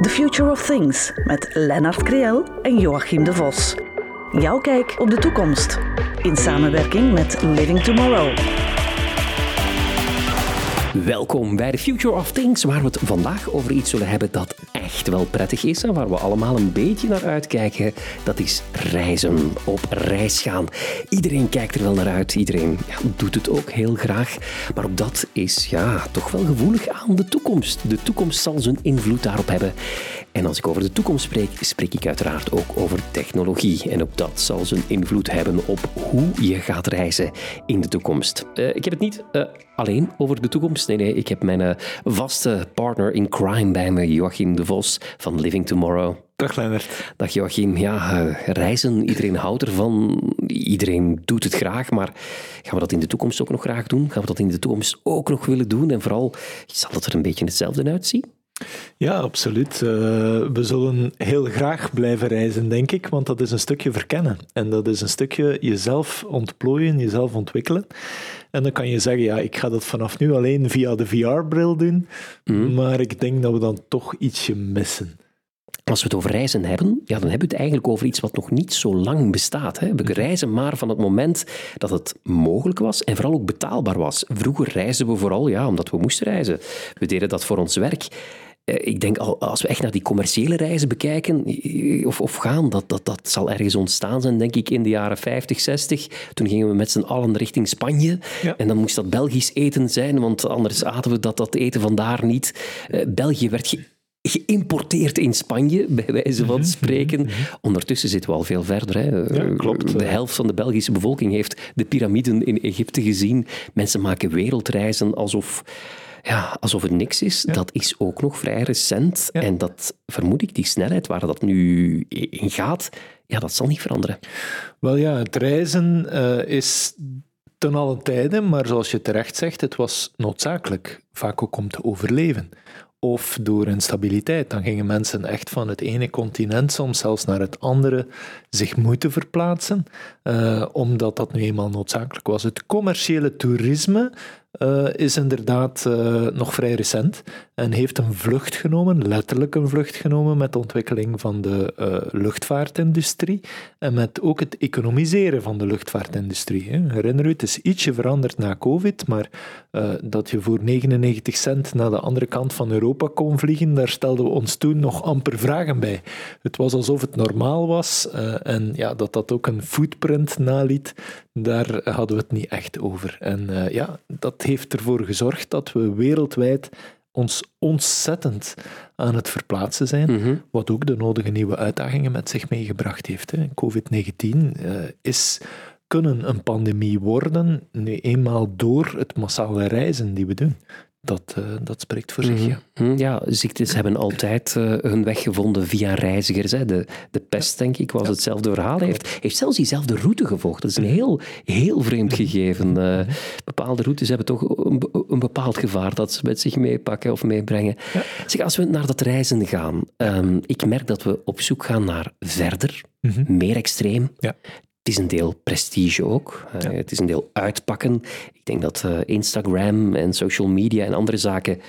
The Future of Things met Lennart Kriel en Joachim de Vos. Jouw kijk op de toekomst. In samenwerking met Living Tomorrow. Welkom bij The Future of Things, waar we het vandaag over iets zullen hebben dat echt wel prettig is en waar we allemaal een beetje naar uitkijken. Dat is reizen, op reis gaan. Iedereen kijkt er wel naar uit, iedereen ja, doet het ook heel graag. Maar ook dat is ja, toch wel gevoelig aan de toekomst. De toekomst zal zijn invloed daarop hebben. En als ik over de toekomst spreek, spreek ik uiteraard ook over technologie. En ook dat zal zijn invloed hebben op hoe je gaat reizen in de toekomst. Uh, ik heb het niet uh, alleen over de toekomst. Nee, nee, ik heb mijn uh, vaste partner in crime bij me, Joachim de Vos van Living Tomorrow. Dag Leonard. Dag Joachim. Ja, reizen, iedereen houdt ervan. Iedereen doet het graag, maar gaan we dat in de toekomst ook nog graag doen? Gaan we dat in de toekomst ook nog willen doen? En vooral, zal het er een beetje hetzelfde uitzien? Ja, absoluut. Uh, we zullen heel graag blijven reizen, denk ik, want dat is een stukje verkennen. En dat is een stukje jezelf ontplooien, jezelf ontwikkelen. En dan kan je zeggen, ja, ik ga dat vanaf nu alleen via de VR-bril doen, mm. maar ik denk dat we dan toch ietsje missen. Als we het over reizen hebben, ja, dan hebben we het eigenlijk over iets wat nog niet zo lang bestaat. Hè. We mhm. reizen maar van het moment dat het mogelijk was en vooral ook betaalbaar was. Vroeger reisden we vooral ja, omdat we moesten reizen. We deden dat voor ons werk. Eh, ik denk, als we echt naar die commerciële reizen bekijken of, of gaan, dat, dat, dat zal ergens ontstaan zijn, denk ik, in de jaren 50, 60. Toen gingen we met z'n allen richting Spanje. En dan moest dat Belgisch eten zijn, want anders aten we dat, dat eten vandaar niet. Uh, België werd geïmporteerd in Spanje, bij wijze van mhm, spreken. Mhm, mhm. Ondertussen zitten we al veel verder. Hè. Ja, klopt. De helft van de Belgische bevolking heeft de piramiden in Egypte gezien. Mensen maken wereldreizen alsof ja, alsof het niks is, dat is ook nog vrij recent. En dat vermoed ik, die snelheid waar dat nu in gaat, ja, dat zal niet veranderen. Wel ja, het reizen uh, is ten alle tijden, maar zoals je terecht zegt, het was noodzakelijk, vaak ook om te overleven of door instabiliteit. Dan gingen mensen echt van het ene continent, soms zelfs naar het andere, zich moeten verplaatsen, uh, omdat dat nu eenmaal noodzakelijk was. Het commerciële toerisme is inderdaad uh, nog vrij recent en heeft een vlucht genomen, letterlijk een vlucht genomen, met de ontwikkeling van de uh, luchtvaartindustrie en met ook het economiseren van de luchtvaartindustrie. Hè. Herinner u, het is ietsje veranderd na COVID, maar dat je voor 99 cent naar de andere kant van Europa kon vliegen, daar stelden we ons toen nog amper vragen bij. Het was alsof het normaal was en ja, dat dat ook een footprint naliet, daar hadden we het niet echt over. En ja, dat heeft ervoor gezorgd dat we wereldwijd ons ontzettend aan het verplaatsen zijn, mhm. wat ook de nodige nieuwe uitdagingen met zich meegebracht heeft. COVID-19 uh, is kunnen een pandemie worden, nu eenmaal door het massale reizen die we doen dat, uh, dat spreekt voor zich. Mhm. Ja. Mhm. ja, ziektes hebben altijd uh, hun weg gevonden via reizigers. Hè. De, de pest, denk ik, was hetzelfde verhaal. Hij heeft, heeft zelfs diezelfde route gevolgd. Dat is een mhm. heel, heel vreemd gegeven. Uh, bepaalde routes hebben toch een, een, bepaald gevaar dat ze met zich meepakken of meebrengen. Zeg, als we naar dat reizen gaan, um, ik merk dat we op zoek gaan naar verder, meer extreem. Het is een deel prestige ook. Eh, het is een deel uitpakken. Ik denk dat uh, Instagram en social media en andere zaken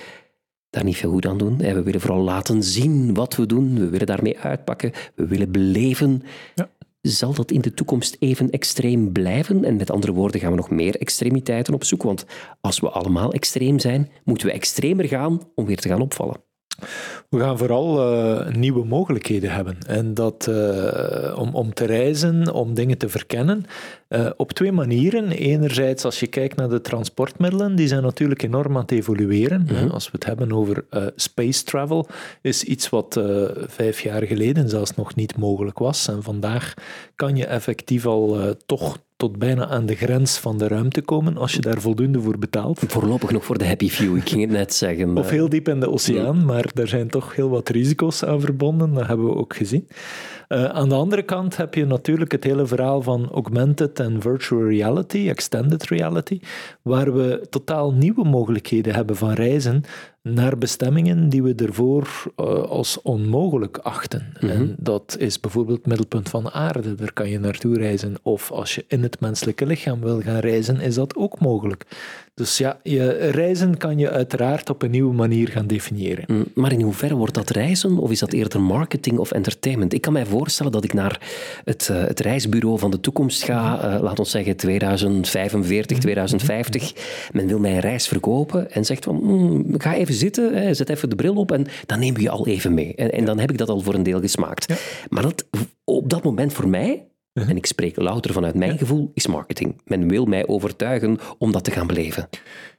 daar niet veel goed aan doen. we willen vooral laten zien wat we doen. We willen daarmee uitpakken. We willen beleven. Ja. Zal dat in de toekomst even extreem blijven? En met andere woorden, gaan we nog meer extremiteiten opzoeken? Want als we allemaal extreem zijn, moeten we extremer gaan om weer te gaan opvallen. We gaan vooral uh, nieuwe mogelijkheden hebben. En dat uh, om, om te reizen, om dingen te verkennen, uh, op twee manieren. Enerzijds, als je kijkt naar de transportmiddelen, die zijn natuurlijk enorm aan het evolueren. Mm -hmm. Als we het hebben over space travel, is iets wat vijf jaar geleden zelfs nog niet mogelijk was. En vandaag kan je effectief al toch tot bijna aan de grens van de ruimte komen als je daar voldoende voor betaalt. Voorlopig nog voor de happy few, ik ging het net zeggen. Of heel diep in de oceaan, maar daar zijn toch heel wat risico's aan verbonden, dat hebben we ook gezien. Uh, aan de andere kant heb je natuurlijk het hele verhaal van augmented en virtual reality, extended reality, waar we totaal nieuwe mogelijkheden hebben van reizen naar bestemmingen die we ervoor uh, als onmogelijk achten. Mm -hmm. En dat is bijvoorbeeld het middelpunt van de aarde, daar kan je naartoe reizen. Of als je in het menselijke lichaam wil gaan reizen, is dat ook mogelijk. Dus ja, je, reizen kan je uiteraard op een nieuwe manier gaan definiëren. Mm, maar in hoeverre wordt dat reizen of is dat eerder marketing of entertainment? Ik kan mij voorstellen dat ik naar het, uh, het reisbureau van de toekomst ga, uh, laat ons zeggen 2045, 2050. Men wil mij een reis verkopen en zegt van, mm, ga even zitten, hè, zet even de bril op en dan we je al even mee. En, en dan heb ik dat al voor een deel gesmaakt. Ja. Maar dat, op dat moment voor mij en ik spreek louter vanuit mijn gevoel, is marketing. Men wil mij overtuigen om dat te gaan beleven.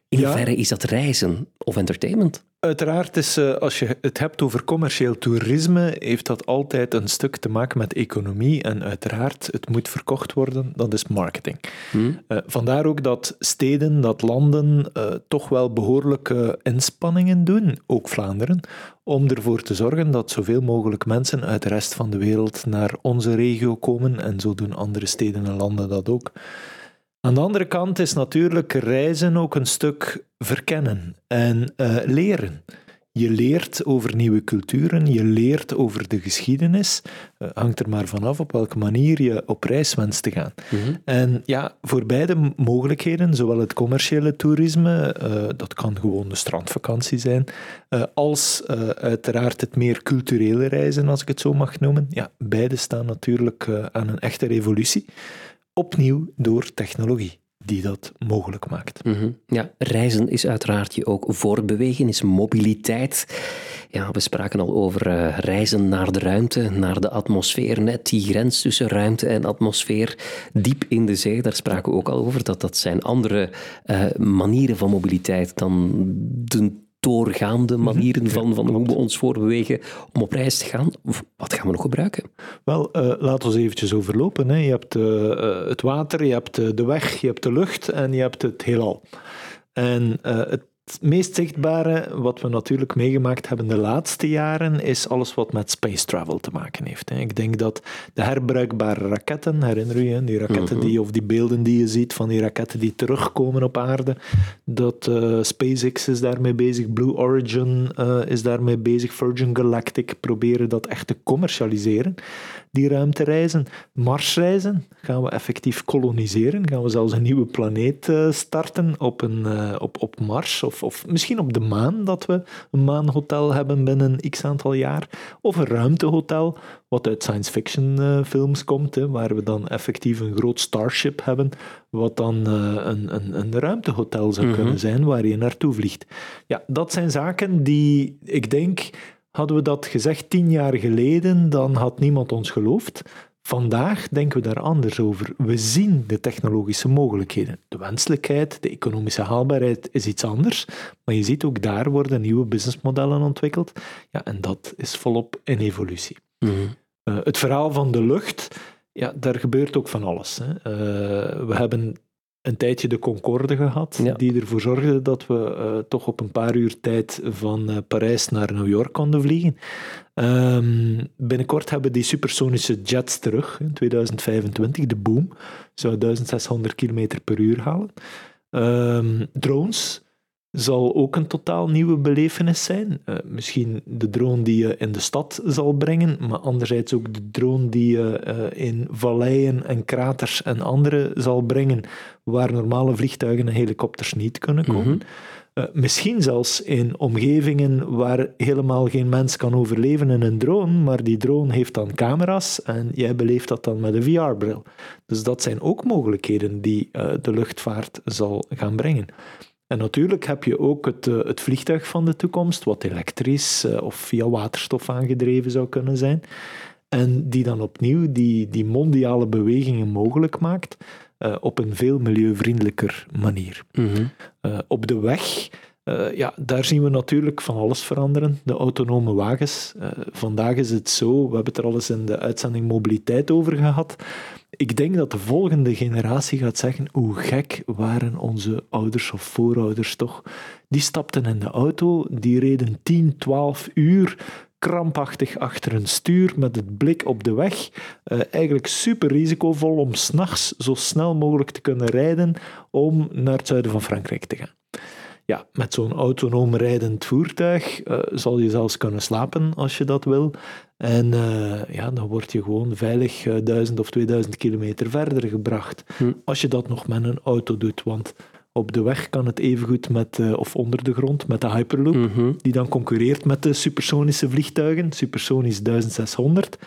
In hoeverre is dat reizen of entertainment? Uiteraard is, uh, als je het hebt over commercieel toerisme, heeft dat altijd een stuk te maken met economie. En uiteraard, het moet verkocht worden, dat is marketing. Hmm. Uh, vandaar ook dat steden, dat landen uh, toch wel behoorlijke inspanningen doen, ook Vlaanderen, om ervoor te zorgen dat zoveel mogelijk mensen uit de rest van de wereld naar onze regio komen. En zo doen andere steden en landen dat ook. Aan de andere kant is natuurlijk reizen ook een stuk verkennen en uh, leren. Je leert over nieuwe culturen, je leert over de geschiedenis. Uh, hangt er maar vanaf op welke manier je op reis wenst te gaan. Mm -hmm. En ja, voor beide mogelijkheden, zowel het commerciële toerisme, uh, dat kan gewoon de strandvakantie zijn, uh, als uiteraard het meer culturele reizen, als ik het zo mag noemen. Ja, beide staan natuurlijk aan een echte revolutie opnieuw door technologie die dat mogelijk maakt. -hmm. Ja, reizen is uiteraard je ook voortbewegen, is mobiliteit. Ja, we spraken al over uh, reizen naar de ruimte, naar de atmosfeer, net die grens tussen ruimte en atmosfeer, diep in de zee, daar spraken we ook al over. Dat, dat zijn andere uh, manieren van mobiliteit dan de doorgaande mhm. manieren van, van hoe we ons voorbewegen om op reis te gaan. Wat gaan we nog gebruiken? Wel, uh, laten we eventjes overlopen. Hè. Je hebt uh, het water, je hebt de weg, je hebt de lucht en je hebt het heelal. En uh, het het meest zichtbare, wat we natuurlijk meegemaakt hebben de laatste jaren, is alles wat met space travel te maken heeft. Ik denk dat de herbruikbare raketten, herinner je, die raketten mhm. die, of die beelden die je ziet van die raketten die terugkomen op aarde, dat uh, SpaceX is daarmee bezig, Blue Origin uh, is daarmee bezig, Virgin Galactic proberen dat echt te commercialiseren die ruimtereizen. Marsreizen gaan we effectief koloniseren. Gaan we zelfs een nieuwe planeet uh, starten op, een, uh, op, op Mars of, of misschien op de maan, dat we een maanhotel hebben binnen x aantal jaar. Of een ruimtehotel, wat uit science fiction uh, films komt, hè, waar we dan effectief een groot starship hebben, wat dan een, een, een ruimtehotel zou mm -hmm. kunnen zijn waar je naartoe vliegt. Ja, dat zijn zaken die ik denk Hadden we dat gezegd tien jaar geleden, dan had niemand ons geloofd. Vandaag denken we daar anders over. We zien de technologische mogelijkheden. De wenselijkheid, de economische haalbaarheid is iets anders, maar je ziet ook daar worden nieuwe businessmodellen ontwikkeld. Ja, en dat is volop in evolutie. Mm -hmm. uh, het verhaal van de lucht, ja, daar gebeurt ook van alles. Hè. Uh, we hebben een tijdje de Concorde gehad, ja. die ervoor zorgde dat we uh, toch op een paar uur tijd van uh, Parijs naar New York konden vliegen. Um, binnenkort hebben die supersonische jets terug, in 2025, de Boom, zou 1600 km per uur halen. Um, drones, zal ook een totaal nieuwe belevenis zijn. Uh, misschien de drone die je in de stad zal brengen, maar anderzijds ook de drone die je uh, in valleien en kraters en andere zal brengen, waar normale vliegtuigen en helikopters niet kunnen komen. Mm -hmm. uh, misschien zelfs in omgevingen waar helemaal geen mens kan overleven in een drone, maar die drone heeft dan camera's en jij beleeft dat dan met een VR-bril. Dus dat zijn ook mogelijkheden die de luchtvaart zal gaan brengen. En natuurlijk heb je ook het, uh, het vliegtuig van de toekomst, wat elektrisch uh, of via waterstof aangedreven zou kunnen zijn. En die dan opnieuw die, die mondiale bewegingen mogelijk maakt uh, op een veel milieuvriendelijker manier. Mm -hmm. op de weg uh, ja, daar zien we natuurlijk van alles veranderen. De autonome wagens. Vandaag is het zo, we hebben het er al eens in de uitzending mobiliteit over gehad. Ik denk dat de volgende generatie gaat zeggen, hoe gek waren onze ouders of voorouders toch. Die stapten in de auto, die reden 10, 12 uur krampachtig achter een stuur met het blik op de weg. Uh, eigenlijk super risicovol om s'nachts zo snel mogelijk te kunnen rijden om naar het zuiden van Frankrijk te gaan ja, met zo'n autonoom rijdend voertuig uh, zal je zelfs kunnen slapen als je dat wil. En uh, ja, dan word je gewoon veilig uh, 1000 of 2000 kilometer verder gebracht. Hm. Als je dat nog met een auto doet. Want Op de weg kan het evengoed met, uh, of onder de grond met de Hyperloop, Mhm. die dan concurreert met de supersonische vliegtuigen. Supersonisch 1600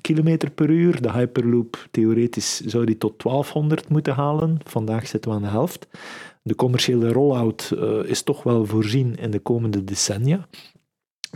km per uur. De Hyperloop, theoretisch zou die tot 1200 moeten halen. Vandaag zitten we aan de helft. De commerciële rollout uh, is toch wel voorzien in de komende decennia.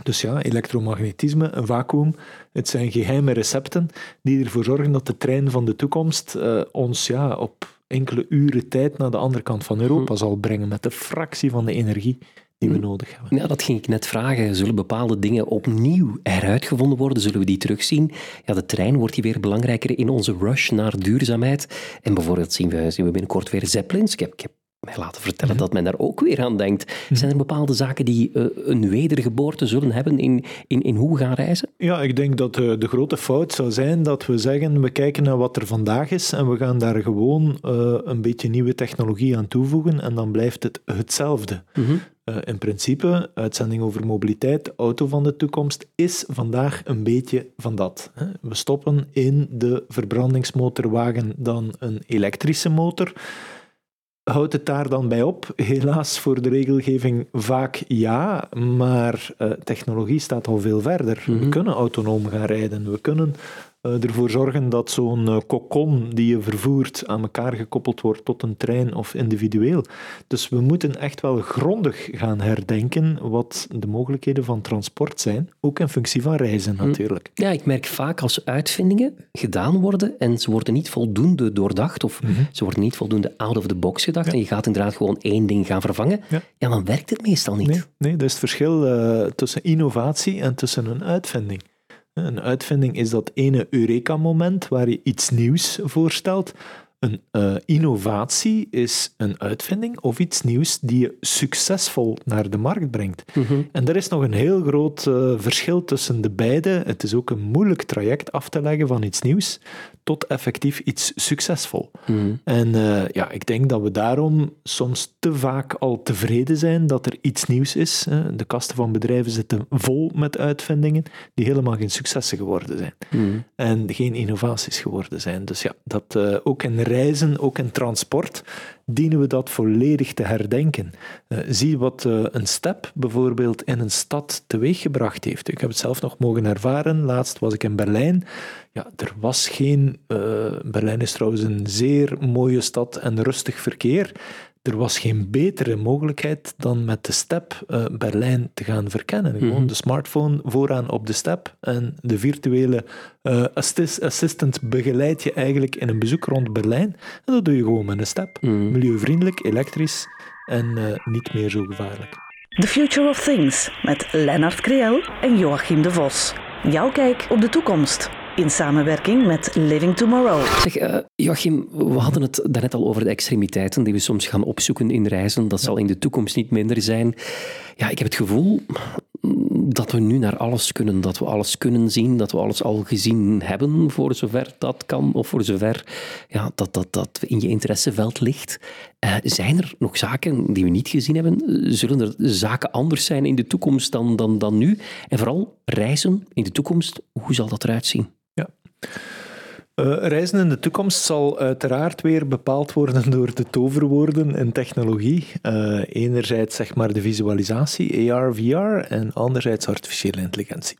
Dus ja, elektromagnetisme, een vacuüm, het zijn geheime recepten die ervoor zorgen dat de trein van de toekomst uh, ons ja, op enkele uren tijd naar de andere kant van Europa zal brengen met de fractie van de energie die we nodig hebben. Ja, dat ging ik net vragen. Zullen bepaalde dingen opnieuw eruitgevonden worden? Zullen we die terugzien? Ja, de trein wordt hier weer belangrijker in onze rush naar duurzaamheid. En bijvoorbeeld zien we, zien we binnenkort weer zeppelins. Ik heb, ik heb mij laten vertellen Mhm. dat men daar ook weer aan denkt. Zijn er bepaalde zaken die uh, een wedergeboorte zullen hebben in, in, in hoe we gaan reizen? Ja, ik denk dat uh, de grote fout zou zijn dat we zeggen, we kijken naar wat er vandaag is en we gaan daar gewoon uh, een beetje nieuwe technologie aan toevoegen en dan blijft het hetzelfde. Mm-hmm. Uh, in principe, uitzending over mobiliteit, de auto van de toekomst, is vandaag een beetje van dat. Hè. We stoppen in de verbrandingsmotorwagen dan een elektrische motor. Houdt het daar dan bij op? Helaas voor de regelgeving vaak ja, maar uh, technologie staat al veel verder. Mhm. We kunnen autonoom gaan rijden. We kunnen ervoor zorgen dat zo'n uh, kokon die je vervoert aan elkaar gekoppeld wordt tot een trein of individueel. Dus we moeten echt wel grondig gaan herdenken wat de mogelijkheden van transport zijn, ook in functie van reizen natuurlijk. Ja, ik merk vaak als uitvindingen gedaan worden en ze worden niet voldoende doordacht of Mhm. ze worden niet voldoende out of the box gedacht en je gaat inderdaad gewoon één ding gaan vervangen, Ja. ja, dan werkt het meestal niet. Nee, nee dat is het verschil uh, tussen innovatie en tussen een uitvinding. Een uitvinding is dat ene Eureka-moment waar je iets nieuws voorstelt. Een uh, innovatie is een uitvinding of iets nieuws die je succesvol naar de markt brengt. Mm-hmm. En er is nog een heel groot uh, verschil tussen de beide. Het is ook een moeilijk traject af te leggen van iets nieuws tot effectief iets succesvol. Mm-hmm. En uh, ja, ik denk dat we daarom soms te vaak al tevreden zijn dat er iets nieuws is. Hè. De kasten van bedrijven zitten vol met uitvindingen die helemaal geen successen geworden zijn. Mm-hmm. En geen innovaties geworden zijn. Dus ja, dat uh, ook in reizen, ook in transport, dienen we dat volledig te herdenken. Uh, zie wat uh, een step bijvoorbeeld in een stad teweeggebracht heeft. Ik heb het zelf nog mogen ervaren. Laatst was ik in Berlijn. Ja, er was geen. Uh, Berlijn is trouwens een zeer mooie stad en rustig verkeer. Er was geen betere mogelijkheid dan met de step uh, Berlijn te gaan verkennen. Gewoon de smartphone vooraan op de step en de virtuele uh, assist assistant begeleidt je eigenlijk in een bezoek rond Berlijn. En dat doe je gewoon met een step. Mm. Milieuvriendelijk, elektrisch en uh, niet meer zo gevaarlijk. The Future of Things met Lennart Kreel en Joachim de Vos. Jouw kijk op de toekomst in samenwerking met Living Tomorrow. Zeg, uh, Joachim, we hadden het daarnet al over de extremiteiten die we soms gaan opzoeken in reizen. Dat zal in de toekomst niet minder zijn. Ja, ik heb het gevoel dat we nu naar alles kunnen, dat we alles kunnen zien, dat we alles al gezien hebben, voor zover dat kan, of voor zover ja, dat, dat, dat in je interesseveld ligt. Uh, zijn er nog zaken die we niet gezien hebben? Zullen er zaken anders zijn in de toekomst dan, dan, dan nu? En vooral reizen in de toekomst, hoe zal dat eruit zien? Uh, reizen in de toekomst zal uiteraard weer bepaald worden door de toverwoorden in technologie. Uh, enerzijds zeg maar de visualisatie, AR, VR, en anderzijds artificiële intelligentie.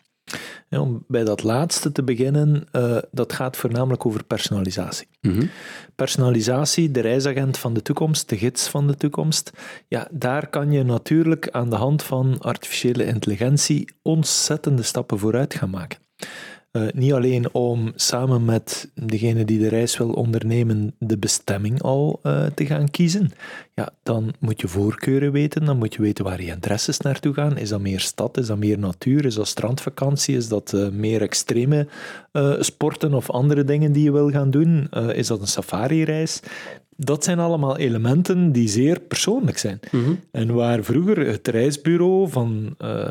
En om bij dat laatste te beginnen, uh, dat gaat voornamelijk over personalisatie. Mm-hmm. Personalisatie, de reisagent van de toekomst, de gids van de toekomst, ja, daar kan je natuurlijk aan de hand van artificiële intelligentie ontzettende stappen vooruit gaan maken. Uh, niet alleen om samen met degene die de reis wil ondernemen de bestemming al uh, te gaan kiezen. Ja, dan moet je voorkeuren weten, dan moet je weten waar je interesses naartoe gaan. Is dat meer stad, is dat meer natuur, is dat strandvakantie, is dat uh, meer extreme sporten of andere dingen die je wil gaan doen? is dat een safari-reis? Dat zijn allemaal elementen die zeer persoonlijk zijn. Mm-hmm. En waar vroeger het reisbureau van, uh,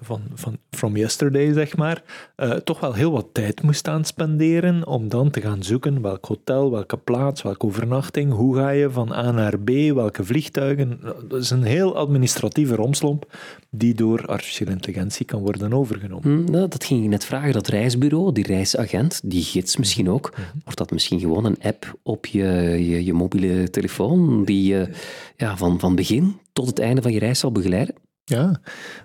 van, van from yesterday, zeg maar, uh, toch wel heel wat tijd moest aan spenderen om dan te gaan zoeken welk hotel, welke plaats, welke overnachting, hoe ga je van A naar B, welke vliegtuigen. Dat is een heel administratieve romslomp die door artificiële intelligentie kan worden overgenomen. Hmm, nou, dat ging ik net vragen, dat reisbureau, die reisagent, die gids misschien ook, mhm. wordt dat misschien gewoon een app op je, je, je mobiele telefoon die je ja, van, van begin tot het einde van je reis zal begeleiden? Ja,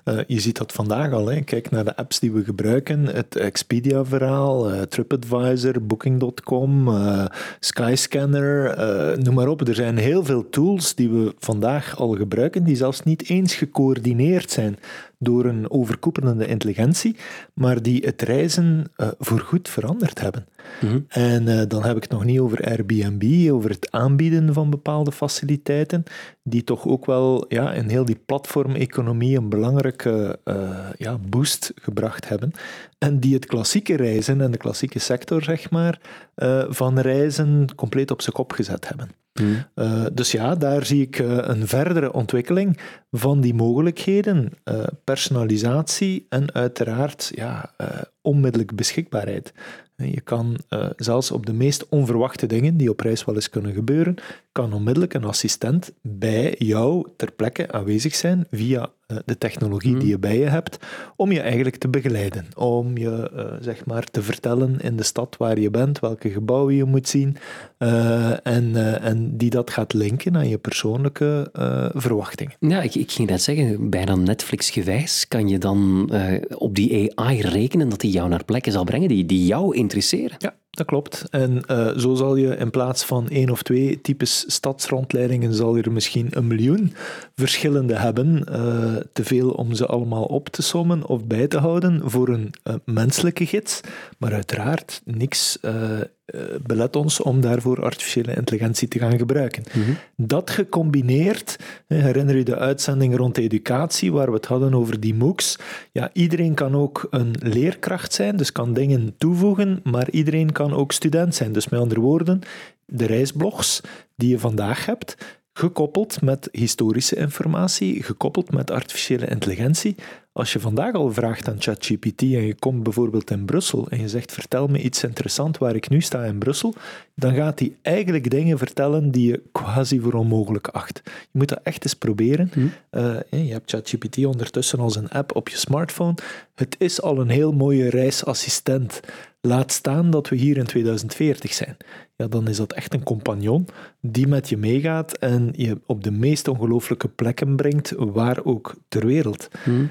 uh, je ziet dat vandaag al. Hè. Kijk naar de apps die we gebruiken. Het Expedia-verhaal, uh, TripAdvisor, Booking.com, uh, Skyscanner, noem maar op. Er zijn heel veel tools die we vandaag al gebruiken, die zelfs niet eens gecoördineerd zijn door een overkoepelende intelligentie, maar die het reizen uh, voorgoed veranderd hebben. Mhm. En uh, dan heb ik het nog niet over Airbnb, over het aanbieden van bepaalde faciliteiten, die toch ook wel ja, in heel die platformeconomie een belangrijke uh, ja, boost gebracht hebben. En die het klassieke reizen en de klassieke sector, zeg maar, van reizen compleet op zijn kop gezet hebben. Uh, dus ja, daar zie ik uh, een verdere ontwikkeling van die mogelijkheden, uh, personalisatie en uiteraard ja, onmiddellijk beschikbaarheid. Je kan zelfs op de meest onverwachte dingen die op reis wel eens kunnen gebeuren, kan onmiddellijk een assistent bij jou ter plekke aanwezig zijn via eh, de technologie die mhm. je bij je hebt, om je eigenlijk te begeleiden. Om je uh, zeg maar te vertellen in de stad waar je bent, welke gebouwen je moet zien, en, en die dat gaat linken aan je persoonlijke verwachtingen. Ja, ik, ik ging net zeggen, bijna Netflix-gewijs kan je dan op die AI rekenen dat die jou naar plekken zal brengen die, die jou interesseren. Ja, dat klopt. En uh, zo zal je in plaats van één of twee types stadsrondleidingen, zal je er misschien een miljoen verschillende hebben. Uh, te veel om ze allemaal op te sommen of bij te houden voor een uh, menselijke gids. Maar uiteraard niks belet ons om daarvoor artificiële intelligentie te gaan gebruiken. Mhm. Dat gecombineerd, herinner je de uitzending rond educatie, waar we het hadden over die MOOCs. Ja, iedereen kan ook een leerkracht zijn, dus kan dingen toevoegen, maar iedereen kan ook student zijn. Dus met andere woorden, de reisblogs die je vandaag hebt, gekoppeld met historische informatie, gekoppeld met artificiële intelligentie. Als je vandaag al vraagt aan ChatGPT en je komt bijvoorbeeld in Brussel en je zegt vertel me iets interessants waar ik nu sta in Brussel, dan gaat hij eigenlijk dingen vertellen die je quasi voor onmogelijk acht. Je moet dat echt eens proberen. Hm. Uh, je hebt ChatGPT ondertussen als een app op je smartphone. Het is al een heel mooie reisassistent. Laat staan dat we hier in 2040 zijn. Ja, dan is dat echt een compagnon die met je meegaat en je op de meest ongelooflijke plekken brengt, waar ook ter wereld. Hmm.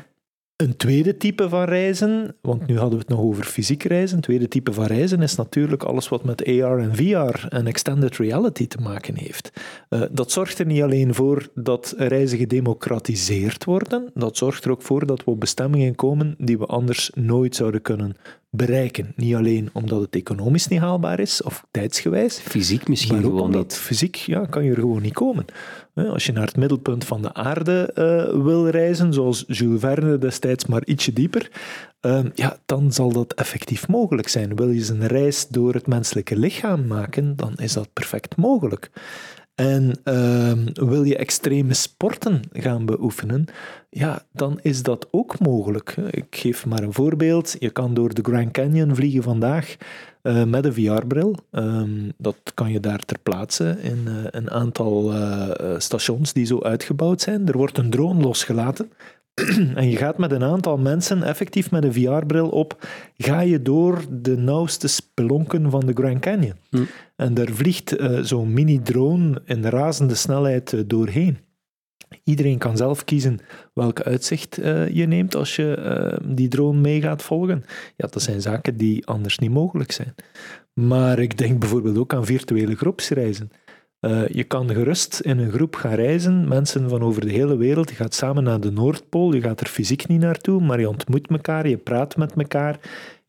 Een tweede type van reizen, want nu hadden we het nog over fysiek reizen. Een tweede type van reizen is natuurlijk alles wat met AR en VR en extended reality te maken heeft. Uh, dat zorgt er niet alleen voor dat reizen gedemocratiseerd worden, dat zorgt er ook voor dat we op bestemmingen komen die we anders nooit zouden kunnen bereiken. Niet alleen omdat het economisch niet haalbaar is, of tijdsgewijs. Fysiek misschien maar ook gewoon niet. Fysiek ja, kan je er gewoon niet komen. Als je naar het middelpunt van de aarde uh, wil reizen, zoals Jules Verne destijds, maar ietsje dieper, uh, ja, dan zal dat effectief mogelijk zijn. Wil je een reis door het menselijke lichaam maken, dan is dat perfect mogelijk. En uh, wil je extreme sporten gaan beoefenen, ja, dan is dat ook mogelijk. Ik geef maar een voorbeeld. Je kan door de Grand Canyon vliegen vandaag uh, met een VR-bril. Ehm, dat kan je daar ter plaatse in uh, een aantal uh, stations die zo uitgebouwd zijn. Er wordt een drone losgelaten en je gaat met een aantal mensen effectief met een VR-bril op, ga je door de nauwste spelonken van de Grand Canyon. Hm. En daar vliegt uh, zo'n mini-drone in razende snelheid uh, doorheen. Iedereen kan zelf kiezen welke uitzicht uh, je neemt als je die drone mee gaat volgen. Ja, dat zijn zaken die anders niet mogelijk zijn. Maar ik denk bijvoorbeeld ook aan virtuele groepsreizen. Je kan gerust in een groep gaan reizen, mensen van over de hele wereld. Je gaat samen naar de Noordpool, je gaat er fysiek niet naartoe, maar je ontmoet elkaar, je praat met elkaar,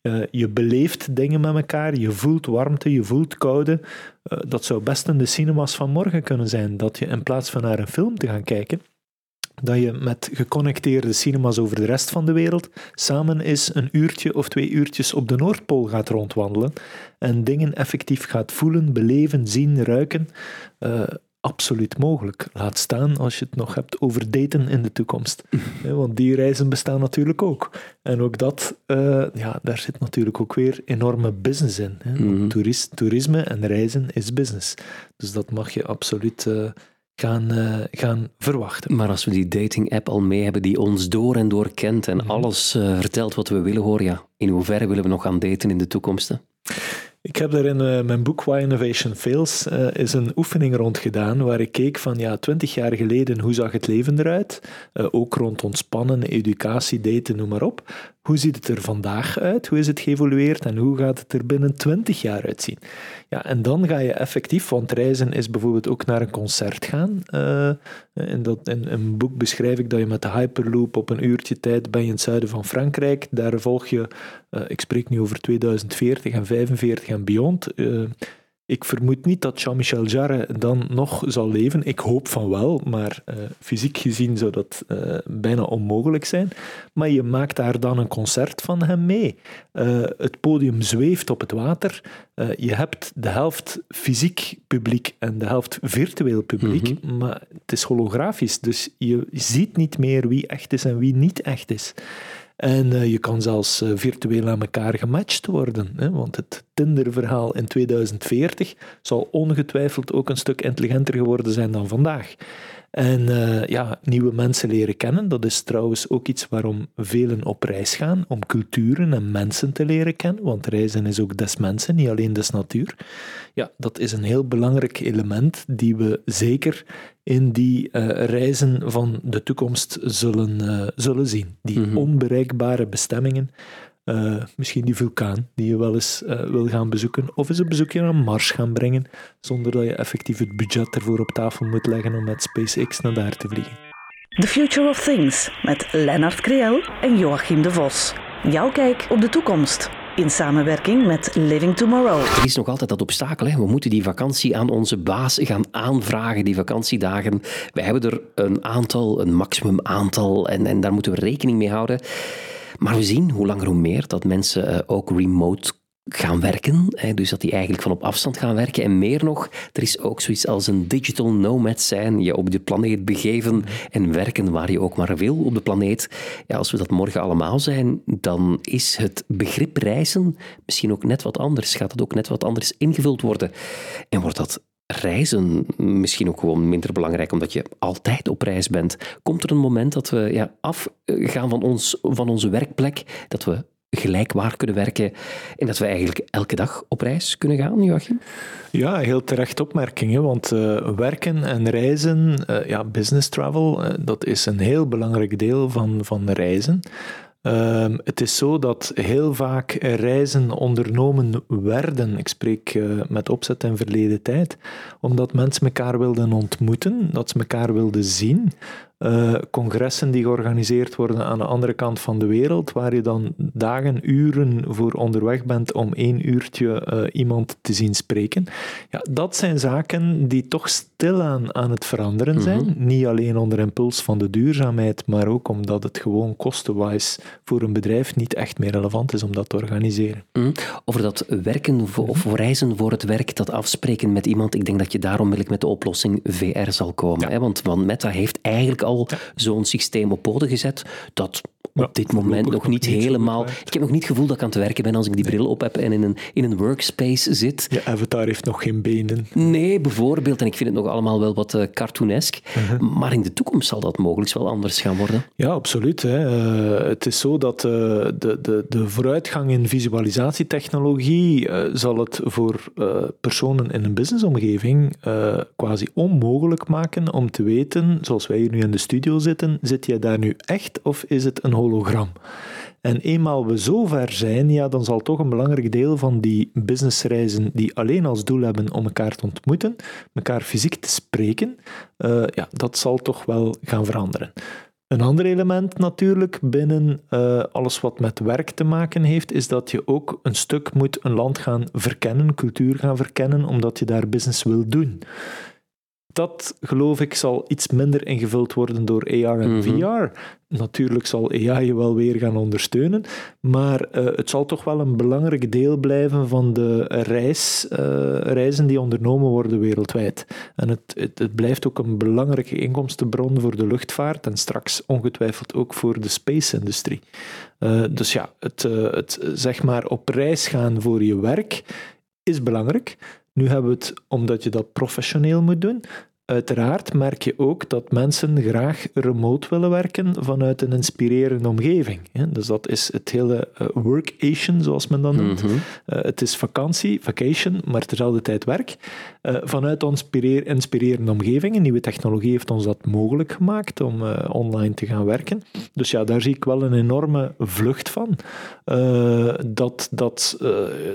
uh, je beleeft dingen met elkaar, je voelt warmte, je voelt koude. Uh, dat zou best in de cinemas van morgen kunnen zijn, dat je in plaats van naar een film te gaan kijken, dat je met geconnecteerde cinemas over de rest van de wereld samen eens een uurtje of twee uurtjes op de Noordpool gaat rondwandelen en dingen effectief gaat voelen, beleven, zien, ruiken. Uh, absoluut mogelijk. Laat staan als je het nog hebt over daten in de toekomst. Want die reizen bestaan natuurlijk ook. En ook dat, uh, ja, daar zit natuurlijk ook weer enorme business in. Hè? Mm toerisme en reizen is business. Dus dat mag je absoluut uh, gaan, uh, gaan verwachten. Maar als we die dating-app al mee hebben die ons door en door kent en mm alles vertelt wat we willen horen, ja, in hoeverre willen we nog gaan daten in de toekomst? Hè? Ik heb daar in uh, mijn boek Why Innovation Fails uh, is een oefening rond gedaan waar ik keek van ja, twintig jaar geleden, hoe zag het leven eruit? Uh, ook rond ontspannen, educatie, daten, noem maar op. Hoe ziet het er vandaag uit? Hoe is het geëvolueerd en hoe gaat het er binnen 20 jaar uitzien? Ja, en dan ga je effectief, want reizen is bijvoorbeeld ook naar een concert gaan. In, dat, in een boek beschrijf ik dat je met de Hyperloop op een uurtje tijd ben je in het zuiden van Frankrijk. Daar volg je, uh, ik spreek nu over 2040 en 45 en beyond. Uh, ik vermoed niet dat Jean-Michel Jarre dan nog zal leven. Ik hoop van wel, maar uh, fysiek gezien zou dat uh, bijna onmogelijk zijn. Maar je maakt daar dan een concert van hem mee. Uh, het podium zweeft op het water. je hebt de helft fysiek publiek en de helft virtueel publiek, mm -hmm. maar het is holografisch. Dus je ziet niet meer wie echt is en wie niet echt is. En uh, je kan zelfs uh, virtueel aan elkaar gematcht worden. Hè, want het Tinder-verhaal in 2040 zal ongetwijfeld ook een stuk intelligenter geworden zijn dan vandaag. En uh, ja, nieuwe mensen leren kennen, dat is trouwens ook iets waarom velen op reis gaan, om culturen en mensen te leren kennen, want reizen is ook des mensen, niet alleen des natuur. Ja, dat is een heel belangrijk element die we zeker in die uh, reizen van de toekomst zullen, uh, zullen zien. Die mm -hmm. onbereikbare bestemmingen uh, misschien die vulkaan die je wel eens uh, wil gaan bezoeken. Of eens een bezoekje aan Mars gaan brengen, zonder dat je effectief het budget ervoor op tafel moet leggen om met SpaceX naar daar te vliegen. The Future of Things met Lennart Creel en Joachim de Vos. Jouw kijk op de toekomst. In samenwerking met Living Tomorrow. Er is nog altijd dat obstakel. Hè? We moeten die vakantie aan onze baas gaan aanvragen, die vakantiedagen. We hebben er een aantal, een maximum aantal, en, en daar moeten we rekening mee houden. Maar we zien hoe langer hoe meer dat mensen uh, ook remote gaan werken. Dus dat die eigenlijk van op afstand gaan werken. En meer nog, er is ook zoiets als een digital nomad zijn. Je op de planeet begeven en werken waar je ook maar wil op de planeet. Ja, als we dat morgen allemaal zijn, dan is het begrip reizen misschien ook net wat anders. Gaat het ook net wat anders ingevuld worden? En wordt dat reizen misschien ook gewoon minder belangrijk, omdat je altijd op reis bent. Komt er een moment dat we ja, afgaan van, ons, van onze werkplek, dat we gelijkwaar kunnen werken en dat we eigenlijk elke dag op reis kunnen gaan, Joachim? Ja, heel terecht opmerking, want uh, werken en reizen, uh, ja, business travel, uh, dat is een heel belangrijk deel van, van reizen. Uh, het is zo dat heel vaak reizen ondernomen werden, ik spreek uh, met opzet en verleden tijd, omdat mensen elkaar wilden ontmoeten, dat ze elkaar wilden zien, uh, congressen die georganiseerd worden aan de andere kant van de wereld, waar je dan dagen, uren voor onderweg bent om één uurtje uh, iemand te zien spreken. Ja, dat zijn zaken die toch stilaan aan het veranderen zijn. Mm -hmm. Niet alleen onder impuls van de duurzaamheid, maar ook omdat het gewoon kostenwise voor een bedrijf niet echt meer relevant is om dat te organiseren. Mm. Over dat werken voor, of reizen voor het werk, dat afspreken met iemand, ik denk dat je daar onmiddellijk met de oplossing VR zal komen. Ja. Hè? Want, want Meta heeft eigenlijk al zo'n systeem op poten gezet dat op dit moment nog niet helemaal... Ik heb nog niet het gevoel dat ik aan het werken ben als ik die bril op heb en in een, in een workspace zit. Je avatar heeft nog geen benen. Nee, bijvoorbeeld. En ik vind het nog allemaal wel wat uh, cartoonesk. Uh -huh. Maar in de toekomst zal dat mogelijk wel anders gaan worden. Ja, absoluut. Hè. Uh, het is zo dat uh, de, de, de vooruitgang in visualisatietechnologie zal het voor personen in een businessomgeving quasi onmogelijk maken om te weten, zoals wij hier nu in de studio zitten, zit jij daar nu echt of is het een En eenmaal we zover zijn, ja, dan zal toch een belangrijk deel van die businessreizen die alleen als doel hebben om elkaar te ontmoeten, elkaar fysiek te spreken, uh, ja, dat zal toch wel gaan veranderen. Een ander element natuurlijk binnen uh, alles wat met werk te maken heeft, is dat je ook een stuk moet een land gaan verkennen, cultuur gaan verkennen, omdat je daar business wil doen dat geloof ik zal iets minder ingevuld worden door AR en Mhm. VR. Natuurlijk zal AI je wel weer gaan ondersteunen, maar eh, het zal toch wel een belangrijk deel blijven van de reis, eh, reizen die ondernomen worden wereldwijd. En het, het, het blijft ook een belangrijke inkomstenbron voor de luchtvaart en straks ongetwijfeld ook voor de space-industrie. Eh, dus ja, het, het zeg maar op reis gaan voor je werk is belangrijk. Nu hebben we het omdat je dat professioneel moet doen. Uiteraard merk je ook dat mensen graag remote willen werken vanuit een inspirerende omgeving. Dus dat is het hele eh, workation, zoals men dat noemt. Mhm. Eh, het is vakantie, vacation, maar terzelfde tijd werk. Eh, vanuit een inspirerende omgeving. Een nieuwe technologie heeft ons dat mogelijk gemaakt om online te gaan werken. Dus ja, daar zie ik wel een enorme vlucht van. Dat, dat,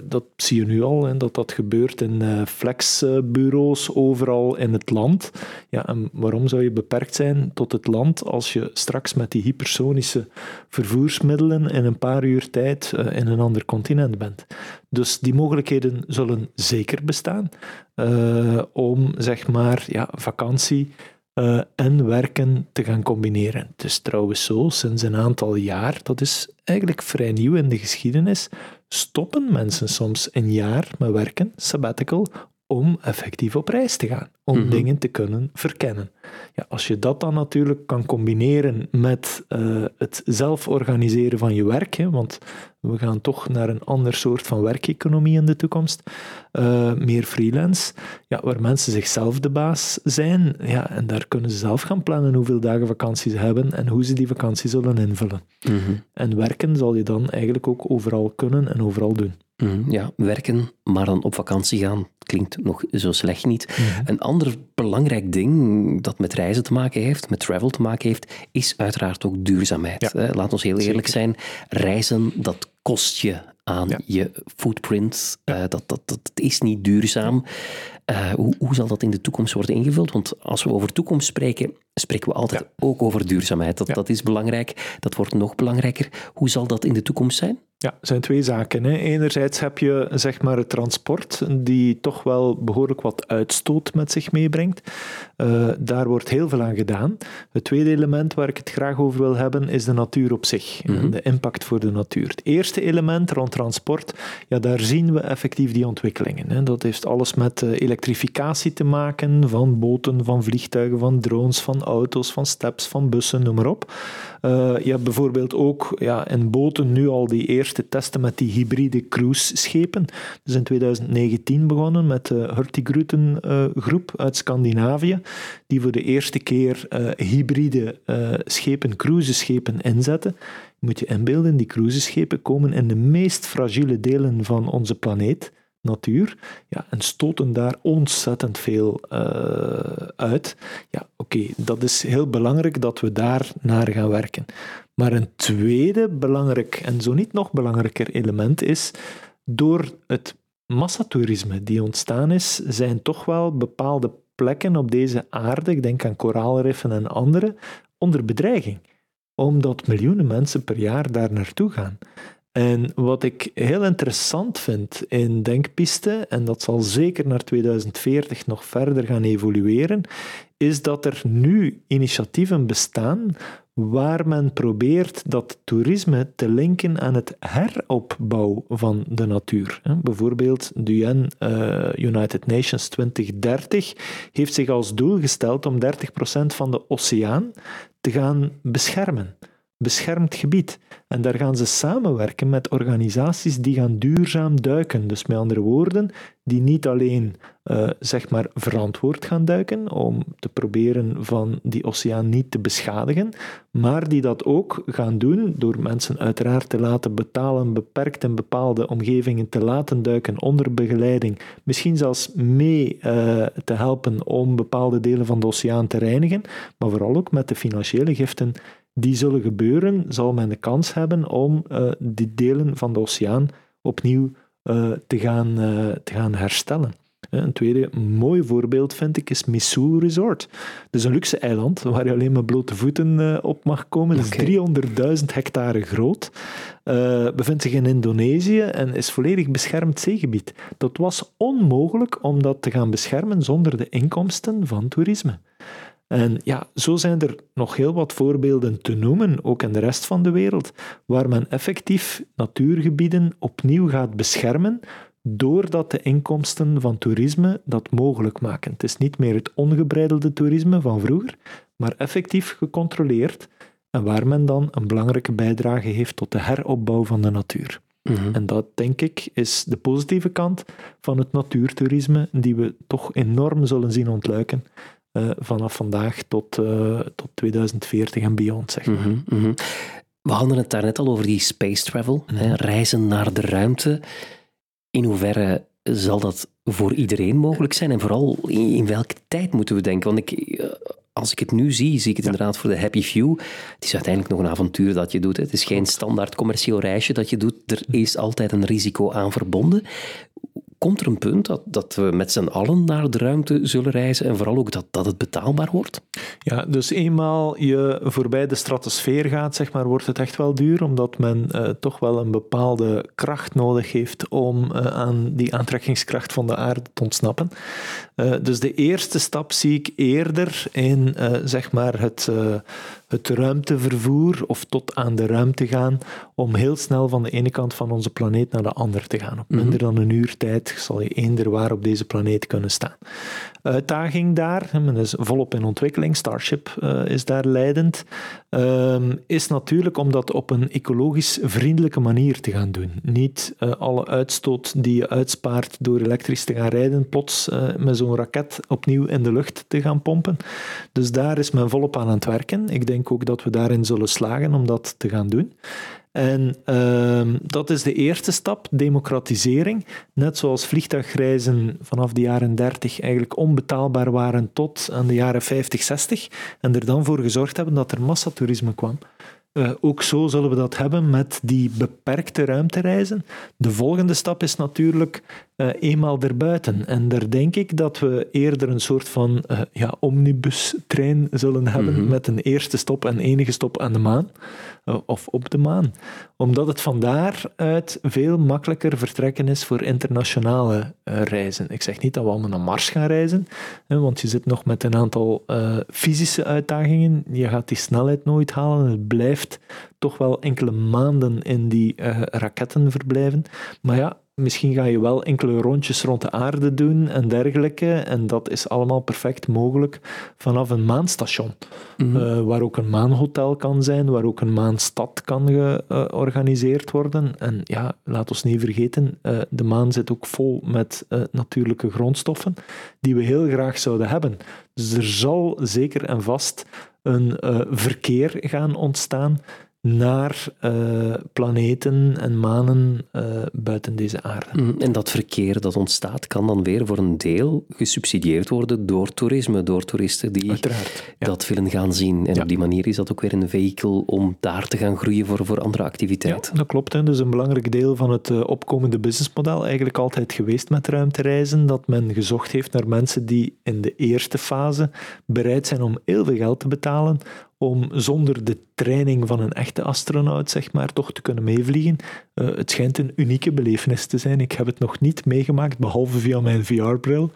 dat zie je nu al, dat dat gebeurt in flexbureaus overal in het land. Ja, en waarom zou je beperkt zijn tot het land als je straks met die hypersonische vervoersmiddelen in een paar uur tijd eh, in een ander continent bent? Dus die mogelijkheden zullen zeker bestaan eh, om zeg maar ja, vakantie eh, en werken te gaan combineren. Het is trouwens zo, sinds een aantal jaar, dat is eigenlijk vrij nieuw in de geschiedenis, stoppen mensen soms een jaar met werken, sabbatical, om effectief op reis te gaan, om Mhm. dingen te kunnen verkennen. Ja, als je dat dan natuurlijk kan combineren met eh, het zelf organiseren van je werk, hè, want we gaan toch naar een ander soort van werkeconomie in de toekomst, eh, meer freelance, ja, waar mensen zichzelf de baas zijn, ja, en daar kunnen ze zelf gaan plannen hoeveel dagen vakantie ze hebben en hoe ze die vakantie zullen invullen. Mhm. En werken zal je dan eigenlijk ook overal kunnen en overal doen. Mhm. Ja, werken, maar dan op vakantie gaan klinkt nog zo slecht niet. Een ander belangrijk ding dat met reizen te maken heeft, met travel te maken heeft, is uiteraard ook duurzaamheid. Ja. Laat ons heel eerlijk zijn, reizen, dat kost je aan Ja. je footprint. Eh, dat, dat, dat is niet duurzaam. Eh, hoe, hoe zal dat in de toekomst worden ingevuld? Want als we over toekomst spreken, spreken we altijd ook over duurzaamheid. Dat, dat is belangrijk. Dat wordt nog belangrijker. Hoe zal dat in de toekomst zijn? Ja, er zijn twee zaken. Hè. Enerzijds heb je zeg maar, het transport, die toch wel behoorlijk wat uitstoot met zich meebrengt. Eh, daar wordt heel veel aan gedaan. Het tweede element waar ik het graag over wil hebben, is de natuur op zich. en De impact voor de natuur. Het eerste element rond transport, ja, daar zien we effectief die ontwikkelingen. Hè. Dat heeft alles met eh, elektrificatie te maken, van boten, van vliegtuigen, van drones, van auto's, van steps, van bussen, noem maar op. Eh, je hebt bijvoorbeeld ook ja, in boten nu al die eerste testen met die hybride cruiseschepen. Dus in 2019 begonnen met de Hurtigruten eh, groep uit Scandinavië, die voor de eerste keer eh, hybride schepen, cruiseschepen inzetten. Moet je inbeelden, die cruiseschepen komen in de meest fragiele delen van onze planeet, natuur, ja, en stoten daar ontzettend veel eh, uit. Ja, oké, dat is heel belangrijk dat we daar naar gaan werken. Maar een tweede belangrijk, en zo niet nog belangrijker element is, door het massatoerisme die ontstaan is, zijn toch wel bepaalde plekken op deze aarde, ik denk aan koraalriffen en andere, onder bedreiging. Omdat miljoenen mensen per jaar daar naartoe gaan. En wat ik heel interessant vind in Denkpiste, en dat zal zeker naar 2040 nog verder gaan evolueren, is dat er nu initiatieven bestaan waar men probeert dat toerisme te linken aan het heropbouw van de natuur. Bijvoorbeeld de UN, eh, United Nations 2030, heeft zich als doel gesteld om 30% van de oceaan te gaan beschermen. Beschermd gebied. En daar gaan ze samenwerken met organisaties die gaan duurzaam duiken. Dus met andere woorden, die niet alleen eh, zeg maar verantwoord gaan duiken om te proberen van die oceaan niet te beschadigen, maar die dat ook gaan doen door mensen uiteraard te laten betalen, beperkt in bepaalde omgevingen te laten duiken onder begeleiding, misschien zelfs mee eh, te helpen om bepaalde delen van de oceaan te reinigen, maar vooral ook met de financiële giften die zullen gebeuren, zal men de kans hebben om eh, die delen van de oceaan opnieuw eh, te, gaan, eh, te gaan herstellen. Een tweede mooi voorbeeld vind ik is Missoul Resort. Is een luxe eiland waar je alleen met blote voeten op mag komen. Het is 300.000 hectare groot. Uh, bevindt zich in Indonesië en is volledig beschermd zeegebied. Dat was onmogelijk om dat te gaan beschermen zonder de inkomsten van toerisme. En ja, zo zijn er nog heel wat voorbeelden te noemen, ook in de rest van de wereld, waar men effectief natuurgebieden opnieuw gaat beschermen, doordat de inkomsten van toerisme dat mogelijk maken. Het is niet meer het ongebreidelde toerisme van vroeger, maar effectief gecontroleerd en waar men dan een belangrijke bijdrage heeft tot de heropbouw van de natuur. Mhm. En dat, denk ik, is de positieve kant van het natuurtoerisme, die we toch enorm zullen zien ontluiken uh, vanaf vandaag tot, uh, tot 2040 en beyond, zeg maar. Mm -hmm. We hadden het daarnet al over die space travel, hè, mhm. reizen naar de ruimte. In hoeverre zal dat voor iedereen mogelijk zijn? En vooral in, in welke tijd moeten we denken? Want ik, eh, als ik het nu zie, zie ik het inderdaad voor de happy few. Het is uiteindelijk nog een avontuur dat je doet. Hè. Het is geen standaard commercieel reisje dat je doet. Er is altijd een risico aan verbonden komt er een punt dat, dat we met z'n allen naar de ruimte zullen reizen en vooral ook dat, dat het betaalbaar wordt? Ja, dus eenmaal je voorbij de stratosfeer gaat, zeg maar, wordt het echt wel duur, omdat men uh, toch wel een bepaalde kracht nodig heeft om uh, aan die aantrekkingskracht van de aarde te ontsnappen. Uh, dus de eerste stap zie ik eerder in, zeg maar, het het ruimtevervoer of tot aan de ruimte gaan om heel snel van de ene kant van onze planeet naar de andere te gaan. Op mhm. minder dan een uur tijd zal je eender waar op deze planeet kunnen staan. Uitdaging daar, men is volop in ontwikkeling, Starship is daar leidend, um, is natuurlijk om dat op een ecologisch vriendelijke manier te gaan doen. Niet alle uitstoot die je uitspaart door elektrisch te gaan rijden, plots met zo'n raket opnieuw in de lucht te gaan pompen. Dus daar is men volop aan het werken. Ik denk ook dat we daarin zullen slagen om dat te gaan doen. En uh, dat is de eerste stap, democratisering. Net zoals vliegtuigreizen vanaf de jaren 30 eigenlijk onbetaalbaar waren tot aan de jaren 50, 60. En er dan voor gezorgd hebben dat er massatoerisme kwam. Uh, ook zo zullen we dat hebben met die beperkte ruimtereizen. De volgende stap is natuurlijk uh, eenmaal erbuiten. En daar denk ik dat we eerder een soort van uh, ja, omnibustrein zullen hebben mhm. met een eerste stop en enige stop aan de maan. of op de maan. Omdat het van daaruit veel makkelijker vertrekken is voor internationale reizen. Ik zeg niet dat we allemaal naar Mars gaan reizen, hè, want je zit nog met een aantal fysische uitdagingen. Je gaat die snelheid nooit halen. Het blijft toch wel enkele maanden in die raketten verblijven. Maar ja, Misschien ga je wel enkele rondjes rond de aarde doen en dergelijke. En dat is allemaal perfect mogelijk vanaf een maanstation. Mhm. Eh, waar ook een maanhotel kan zijn, waar ook een maanstad kan georganiseerd worden. En ja, laat ons niet vergeten, uh, de maan zit ook vol met uh, natuurlijke grondstoffen die we heel graag zouden hebben. Dus er zal zeker en vast een verkeer gaan ontstaan naar uh, planeten en manen uh, buiten deze aarde. Mm, en dat verkeer dat ontstaat, kan dan weer voor een deel gesubsidieerd worden door toerisme, door toeristen die dat willen gaan zien. En op die manier is dat ook weer een vehikel om daar te gaan groeien voor, voor andere activiteiten. Ja, dat klopt. Hè. Dus een belangrijk deel van het uh, opkomende businessmodel, eigenlijk altijd geweest met ruimtereizen, dat men gezocht heeft naar mensen die in de eerste fase bereid zijn om heel veel geld te betalen om zonder de training van een echte astronaut, zeg maar, toch te kunnen meevliegen. Uh, het schijnt een unieke belevenis te zijn. Ik heb het nog niet meegemaakt, behalve via mijn VR-bril.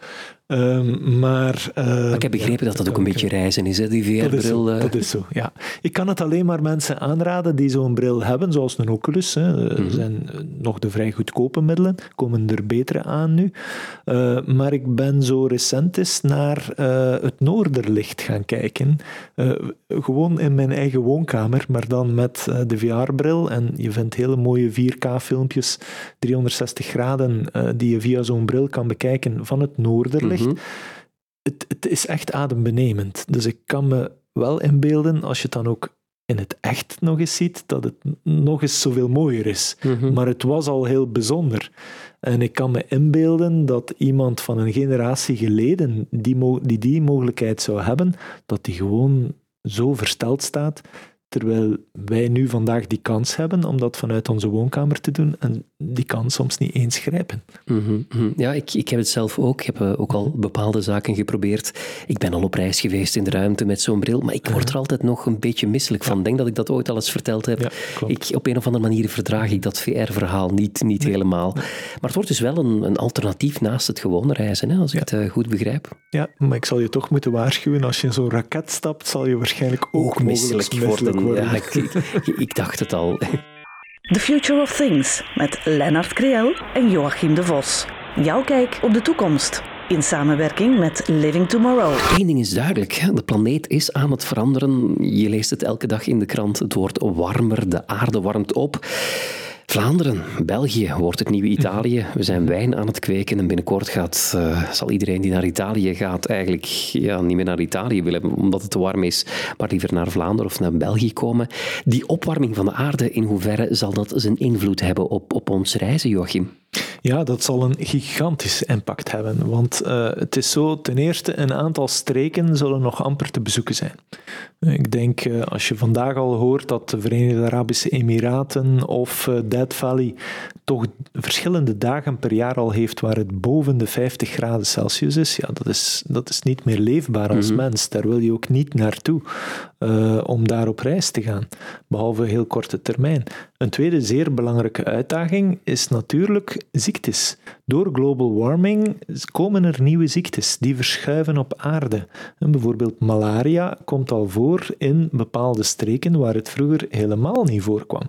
Ehm, maar, uh, ik heb begrepen dat dat ook een beetje reizen is, hè, die VR-bril. Dat, dat, is zo, ja. Ik kan het alleen maar mensen aanraden die zo'n bril hebben, zoals een Oculus. Hè. Er mhm. zijn nog de vrij goedkope middelen, komen er betere aan nu. Maar ik ben zo recent eens naar het Noorderlicht gaan kijken. gewoon in mijn eigen woonkamer, maar dan met de VR-bril. En je vindt hele mooie 4K-filmpjes, 360 graden, die je via zo'n bril kan bekijken van het Noorderlicht. Mhm. het, het is echt adembenemend. Dus ik kan me wel inbeelden, als je het dan ook in het echt nog eens ziet, dat het nog eens zoveel mooier is. Mhm. Maar het was al heel bijzonder. En ik kan me inbeelden dat iemand van een generatie geleden die die, die mogelijkheid zou hebben, dat die gewoon zo versteld staat Terwijl wij nu vandaag die kans hebben om dat vanuit onze woonkamer te doen en die kans soms niet eens grijpen. Mhm, mhm. Ja, ik, ik heb het zelf ook. Ik heb uh, ook al bepaalde zaken geprobeerd. Ik ben al op reis geweest in de ruimte met zo'n bril, maar ik word er altijd nog een beetje misselijk van. Ik denk dat ik dat ooit al eens verteld heb. Ja, ik, op een of andere manier verdraag ik dat VR-verhaal niet, niet helemaal. Maar het wordt dus wel een, een alternatief naast het gewone reizen, hè, als ik het uh, goed begrijp. Ja, maar ik zal je toch moeten waarschuwen. Als je in zo'n raket stapt, zal je waarschijnlijk ook, ook misselijk, worden. Ja, ik, ik, ik dacht het al. The Future of Things met Lennart Kriel en Joachim de Vos. Jouw kijk op de toekomst. In samenwerking met Living Tomorrow. Eén ding is duidelijk: de planeet is aan het veranderen. Je leest het elke dag in de krant. Het wordt warmer, de aarde warmt op. Vlaanderen, België wordt het nieuwe Italië. We zijn wijn aan het kweken en binnenkort gaat, uh, zal iedereen die naar Italië gaat eigenlijk ja, niet meer naar Italië willen omdat het te warm is, maar liever naar Vlaanderen of naar België komen. Die opwarming van de aarde, in hoeverre zal dat zijn invloed hebben op, op ons reizen, Joachim? Ja, dat zal een gigantische impact hebben. Want uh, het is zo, ten eerste, een aantal streken zullen nog amper te bezoeken zijn. Ik denk, uh, als je vandaag al hoort dat de Verenigde Arabische Emiraten of uh, Dead Valley toch verschillende dagen per jaar al heeft waar het boven de 50 graden Celsius is, ja, dat is, dat is niet meer leefbaar als mm -hmm. mens. Daar wil je ook niet naartoe om daar op reis te gaan, behalve heel korte termijn. Een tweede zeer belangrijke uitdaging is natuurlijk ziektes. Door global warming komen er nieuwe ziektes die verschuiven op aarde. Bijvoorbeeld malaria komt al voor in bepaalde streken waar het vroeger helemaal niet voorkwam.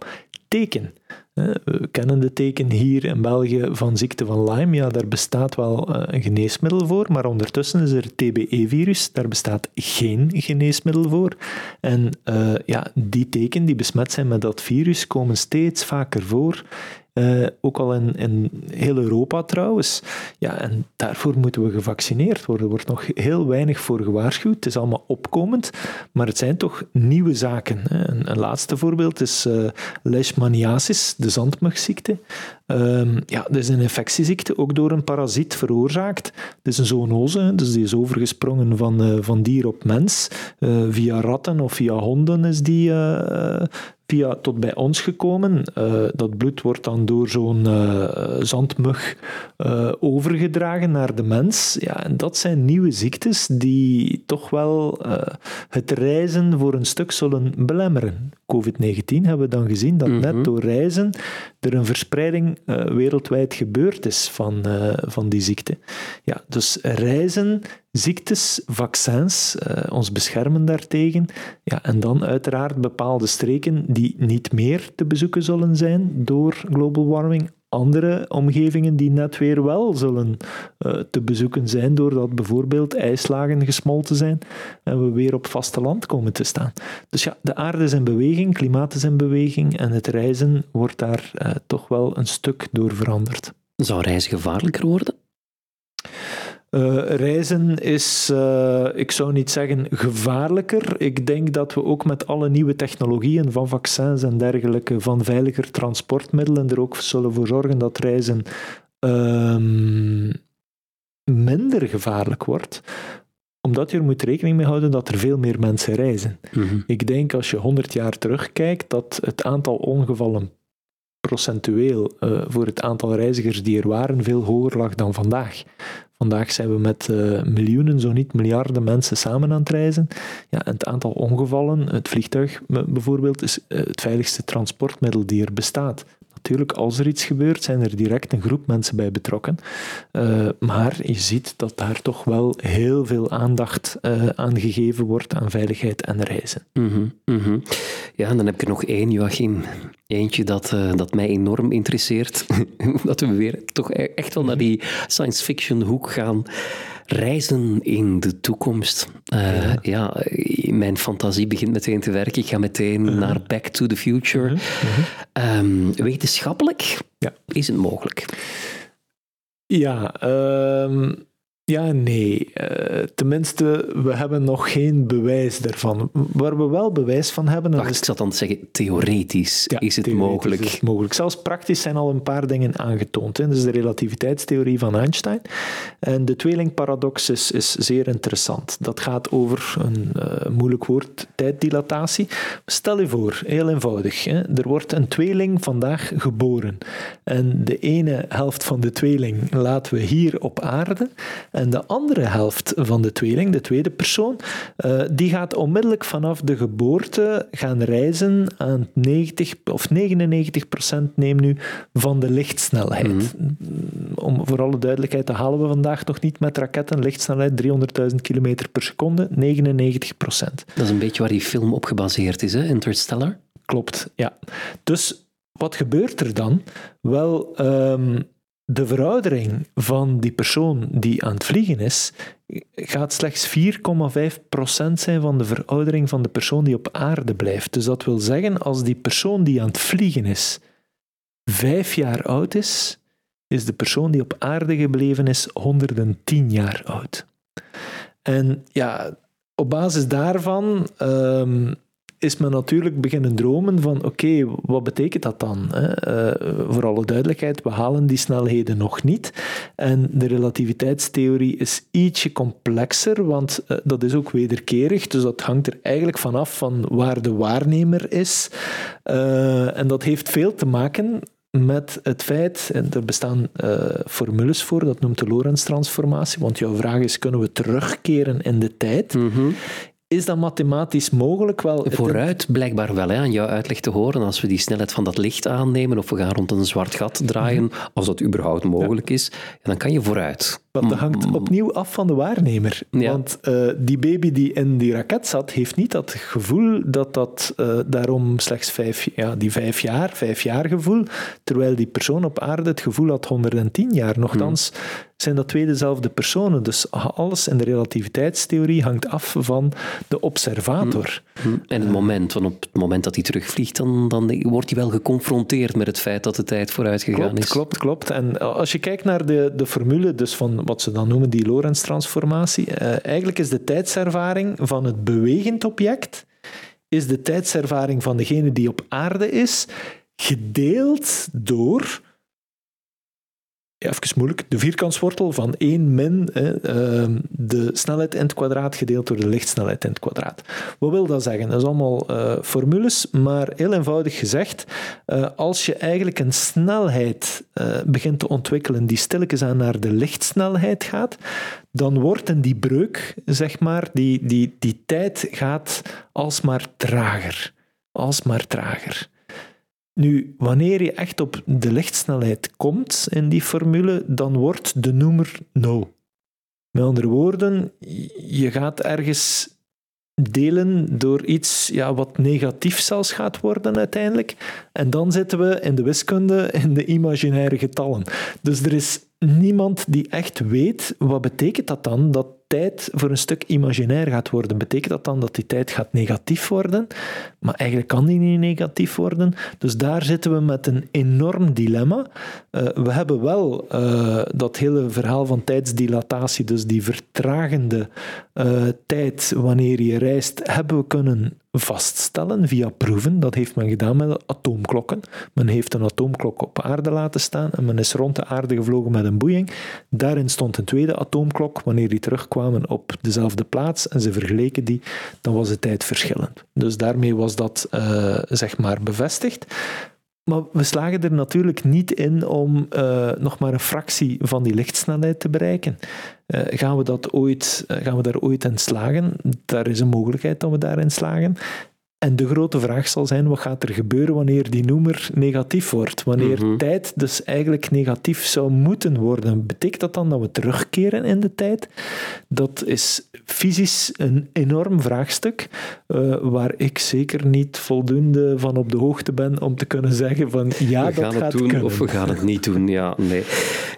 Teken. We kennen de teken hier in België van ziekte van Lyme. Ja, daar bestaat wel een geneesmiddel voor, maar ondertussen is er TBE-virus. Daar bestaat geen geneesmiddel voor. En uh, ja, die teken die besmet zijn met dat virus komen steeds vaker voor. Uh, ook al in, heel Europa trouwens. Ja, en daarvoor moeten we gevaccineerd worden. Er wordt nog heel weinig voor gewaarschuwd. Het is allemaal opkomend, maar het zijn toch nieuwe zaken. Een, een laatste voorbeeld is uh, leishmaniasis, de zandmugziekte. Um, ja, dat is een infectieziekte, ook door een parasiet veroorzaakt. Het is een zoonose, dus die is overgesprongen van, uh, van dier op mens. via ratten of via honden is die via tot bij ons gekomen. Uh, dat bloed wordt dan door zo'n uh, zandmug uh, overgedragen naar de mens. Ja, en dat zijn nieuwe ziektes die toch wel het reizen voor een stuk zullen belemmeren. COVID-19 hebben we dan gezien dat mm -hmm. net door reizen er een verspreiding wereldwijd gebeurd is van, van die ziekte. Ja, dus reizen ziektes, vaccins, uh, ons beschermen daartegen. Ja, en dan uiteraard bepaalde streken die niet meer te bezoeken zullen zijn door global warming. Andere omgevingen die net weer wel zullen uh, te bezoeken zijn, doordat bijvoorbeeld ijslagen gesmolten zijn en we weer op vasteland komen te staan. Dus ja, de aarde is in beweging, klimaat is in beweging en het reizen wordt daar uh, toch wel een stuk door veranderd. Zou reizen gevaarlijker worden? Uh, reizen is, uh, ik zou niet zeggen gevaarlijker. Ik denk dat we ook met alle nieuwe technologieën van vaccins en dergelijke, van veiliger transportmiddelen, er ook zullen voor zorgen dat reizen uh, minder gevaarlijk wordt omdat je er moet rekening mee houden dat er veel meer mensen reizen. Mm -hmm. Ik denk als je 100 jaar terugkijkt dat het aantal ongevallen procentueel uh, voor het aantal reizigers die er waren veel hoger lag dan vandaag. Vandaag zijn we met uh, miljoenen, zo niet miljarden mensen samen aan het reizen. Ja, en het aantal ongevallen, het vliegtuig bijvoorbeeld, is uh, het veiligste transportmiddel die er bestaat. Natuurlijk, als er iets gebeurt, zijn er direct een groep mensen bij betrokken. Uh, maar je ziet dat daar toch wel heel veel aandacht aan gegeven wordt aan veiligheid en reizen. Mm -hmm, mm -hmm. Ja, en dan heb ik er nog één, Joachim. Eentje dat, uh, dat mij enorm interesseert. dat we weer toch echt wel naar die science fiction hoek gaan. Reizen in de toekomst. Uh, ja. ja. mijn fantasie begint meteen te werken. Ik ga meteen uh -huh. naar Back to the Future. -huh. Um, wetenschappelijk ja. is het mogelijk. Ja, um, Ja, nee. Uh, tenminste, we hebben nog geen bewijs daarvan. Waar we wel bewijs van hebben... Wacht, is... ik zat dan zeggen, theoretisch is het mogelijk. Is het mogelijk. Zelfs praktisch zijn al een paar dingen aangetoond. Hè. Dus de relativiteitstheorie van Einstein. En de tweelingparadox is, is zeer interessant. Dat gaat over een uh, moeilijk woord, tijddilatatie. Stel je voor, heel eenvoudig. Hè. Er wordt een tweeling vandaag geboren. En de ene helft van de tweeling laten we hier op aarde... En de andere helft van de tweeling, de tweede persoon, uh, die gaat onmiddellijk vanaf de geboorte gaan reizen aan 90 of 99 procent, neem nu, van de lichtsnelheid. Mhm. Om voor alle duidelijkheid, dat halen we vandaag nog niet met raketten. Lichtsnelheid 300.000 km per seconde, 99 procent. Dat is een beetje waar die film op gebaseerd is, hè? Interstellar? Klopt, ja. Dus wat gebeurt er dan? Wel, um, de veroudering van die persoon die aan het vliegen is, gaat slechts 4,5% zijn van de veroudering van de persoon die op aarde blijft. Dus dat wil zeggen, als die persoon die aan het vliegen is, vijf jaar oud is, is de persoon die op aarde gebleven is 110 jaar oud. En ja, op basis daarvan um, is men natuurlijk beginnen dromen van oké, wat betekent dat dan? Uh, voor alle duidelijkheid, we halen die snelheden nog niet. En de relativiteitstheorie is ietsje complexer, want uh, dat is ook wederkerig. Dus dat hangt er eigenlijk vanaf van waar de waarnemer is. Uh, en dat heeft veel te maken met het feit, en er bestaan formules voor, dat noemt de Lorentz-transformatie, want jouw vraag is, kunnen we terugkeren in de tijd? Mm. Is dat mathematisch mogelijk? Wel, Vooruit blijkbaar wel, hè, aan jouw uitleg te horen. Als we die snelheid van dat licht aannemen of we gaan rond een zwart gat draaien, mhm. als dat überhaupt mogelijk is, dan kan je vooruit. Want dat hangt opnieuw af van de waarnemer. Want uh, die baby die in die raket zat, heeft niet dat gevoel dat dat uh, daarom slechts vijf, ja, die vijf jaar, vijf jaar gevoel, terwijl die persoon op aarde het gevoel had 110 jaar. Nochtans zijn dat twee dezelfde personen. Dus alles in de relativiteitstheorie hangt af van de observator. En het moment, want op het moment dat hij terugvliegt, dan, dan wordt hij wel geconfronteerd met het feit dat de tijd vooruit gegaan klopt, is. Klopt, klopt. En als je kijkt naar de, de formule, dus van wat ze dan noemen die Lorentz-transformatie. Uh, eigenlijk is de tijdservaring van het bewegend object, is de tijdservaring van degene die op aarde is, gedeeld door even moeilijk, de vierkantswortel van 1 min ehm, de snelheid in het kwadraat gedeeld door de lichtsnelheid in het kwadraat. Wat wil dat zeggen? Dat is allemaal uh, formules, maar heel eenvoudig gezegd, uh, als je eigenlijk een snelheid uh, begint te ontwikkelen die stilletjes aan naar de lichtsnelheid gaat, dan wordt in die breuk, zeg maar, die, die, die tijd gaat alsmaar trager. Alsmaar trager. Nu, wanneer je echt op de lichtsnelheid komt in die formule, dan wordt de noemer no. Met andere woorden, je gaat ergens delen door iets ja, wat negatief zelfs gaat worden uiteindelijk. En dan zitten we in de wiskunde in de imaginaire getallen. Dus er is niemand die echt weet wat betekent dat dan, dat tijd voor een stuk imaginair gaat worden. Betekent dat dan dat die tijd gaat negatief worden? Maar eigenlijk kan die niet negatief worden. Dus daar zitten we met een enorm dilemma. Uh, we hebben wel uh, dat hele verhaal van tijdsdilatatie, dus die vertragende uh, tijd wanneer je reist, hebben we kunnen vaststellen via proeven. Dat heeft men gedaan met atoomklokken. Men heeft een atoomklok op aarde laten staan en men is rond de aarde gevlogen met een boeiing. Daarin stond een tweede atoomklok. Wanneer die terugkwamen op dezelfde plaats en ze vergeleken die, dan was de tijd verschillend. Dus daarmee was dat uh, zeg maar bevestigd. Maar we slagen er natuurlijk niet in om uh, nog maar een fractie van die lichtsnelheid te bereiken. Uh, gaan, we dat ooit, uh, gaan we daar ooit in slagen? Daar is een mogelijkheid dat we daarin slagen. En de grote vraag zal zijn, wat gaat er gebeuren wanneer die noemer negatief wordt? Wanneer mm -hmm. tijd dus eigenlijk negatief zou moeten worden. Betekent dat dan dat we terugkeren in de tijd? Dat is fysisch een enorm vraagstuk, uh, waar ik zeker niet voldoende van op de hoogte ben om te kunnen zeggen van ja, we dat gaan het doen kunnen. of we gaan het niet doen. Ja, nee.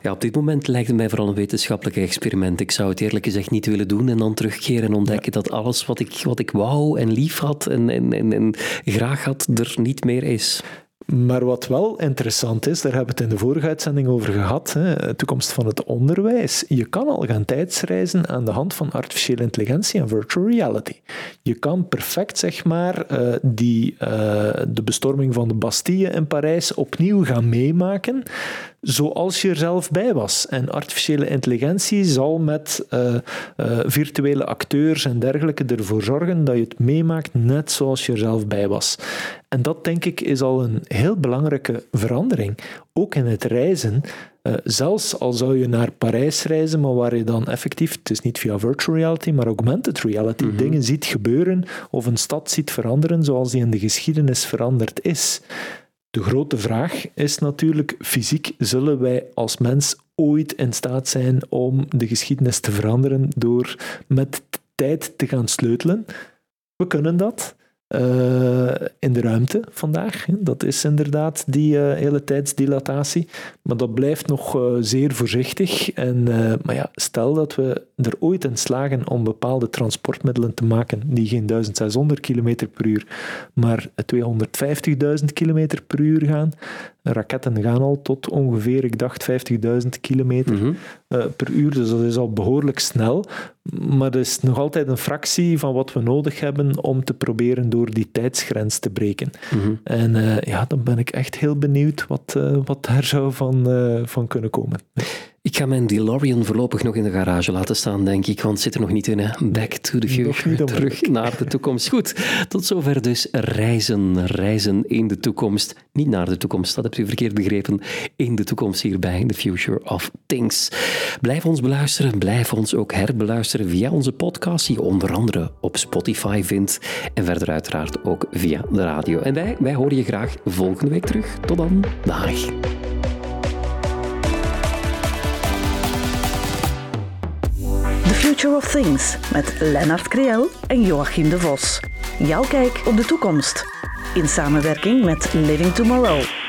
ja, op dit moment lijkt het mij vooral een wetenschappelijk experiment. Ik zou het eerlijk gezegd niet willen doen en dan terugkeren en ontdekken ja. dat alles wat ik, wat ik wou en lief had en, en, en, en graag had, er niet meer is. Maar wat wel interessant is, daar hebben we het in de vorige uitzending over gehad, hè, de toekomst van het onderwijs. Je kan al gaan tijdsreizen aan de hand van artificiële intelligentie en virtual reality. Je kan perfect, zeg maar, uh, die, uh, de bestorming van de Bastille in Parijs opnieuw gaan meemaken zoals je er zelf bij was. En artificiële intelligentie zal met uh, uh, virtuele acteurs en dergelijke ervoor zorgen dat je het meemaakt net zoals je er zelf bij was. En dat denk ik is al een heel belangrijke verandering. Ook in het reizen. Uh, zelfs al zou je naar Parijs reizen, maar waar je dan effectief, het is niet via virtual reality, maar augmented reality, mm -hmm. dingen ziet gebeuren of een stad ziet veranderen zoals die in de geschiedenis veranderd is. De grote vraag is natuurlijk, fysiek zullen wij als mens ooit in staat zijn om de geschiedenis te veranderen door met tijd te gaan sleutelen? We kunnen dat. Uh, in de ruimte vandaag. Dat is inderdaad die uh, hele tijdsdilatatie. Maar dat blijft nog uh, zeer voorzichtig. En, maar ja, stel dat we er ooit in slagen om bepaalde transportmiddelen te maken die geen 1600 km per uur, maar 250.000 km per uur gaan. Raketten gaan al tot ongeveer, ik dacht, 50.000 kilometer mm -hmm. per uur. Dus dat is al behoorlijk snel. Maar dat is nog altijd een fractie van wat we nodig hebben om te proberen door die tijdsgrens te breken. Mm -hmm. En uh, ja, dan ben ik echt heel benieuwd wat, uh, wat daar zou van, van kunnen komen. Ik ga mijn DeLorean voorlopig nog in de garage laten staan, denk ik, want het zit er nog niet in. Hè? Back to the future, terug naar de toekomst. Goed, tot zover dus reizen. Reizen in de toekomst. Niet naar de toekomst, dat hebt u verkeerd begrepen. In de toekomst hierbij, The Future of Things. Blijf ons beluisteren, blijf ons ook herbeluisteren via onze podcast, die je onder andere op Spotify vindt. En verder uiteraard ook via de radio. En wij, wij horen je graag volgende week terug. Tot dan. Dag. Future of Things met Lennart Kriel en Joachim de Vos. Jouw kijk op de toekomst. In samenwerking met Living Tomorrow.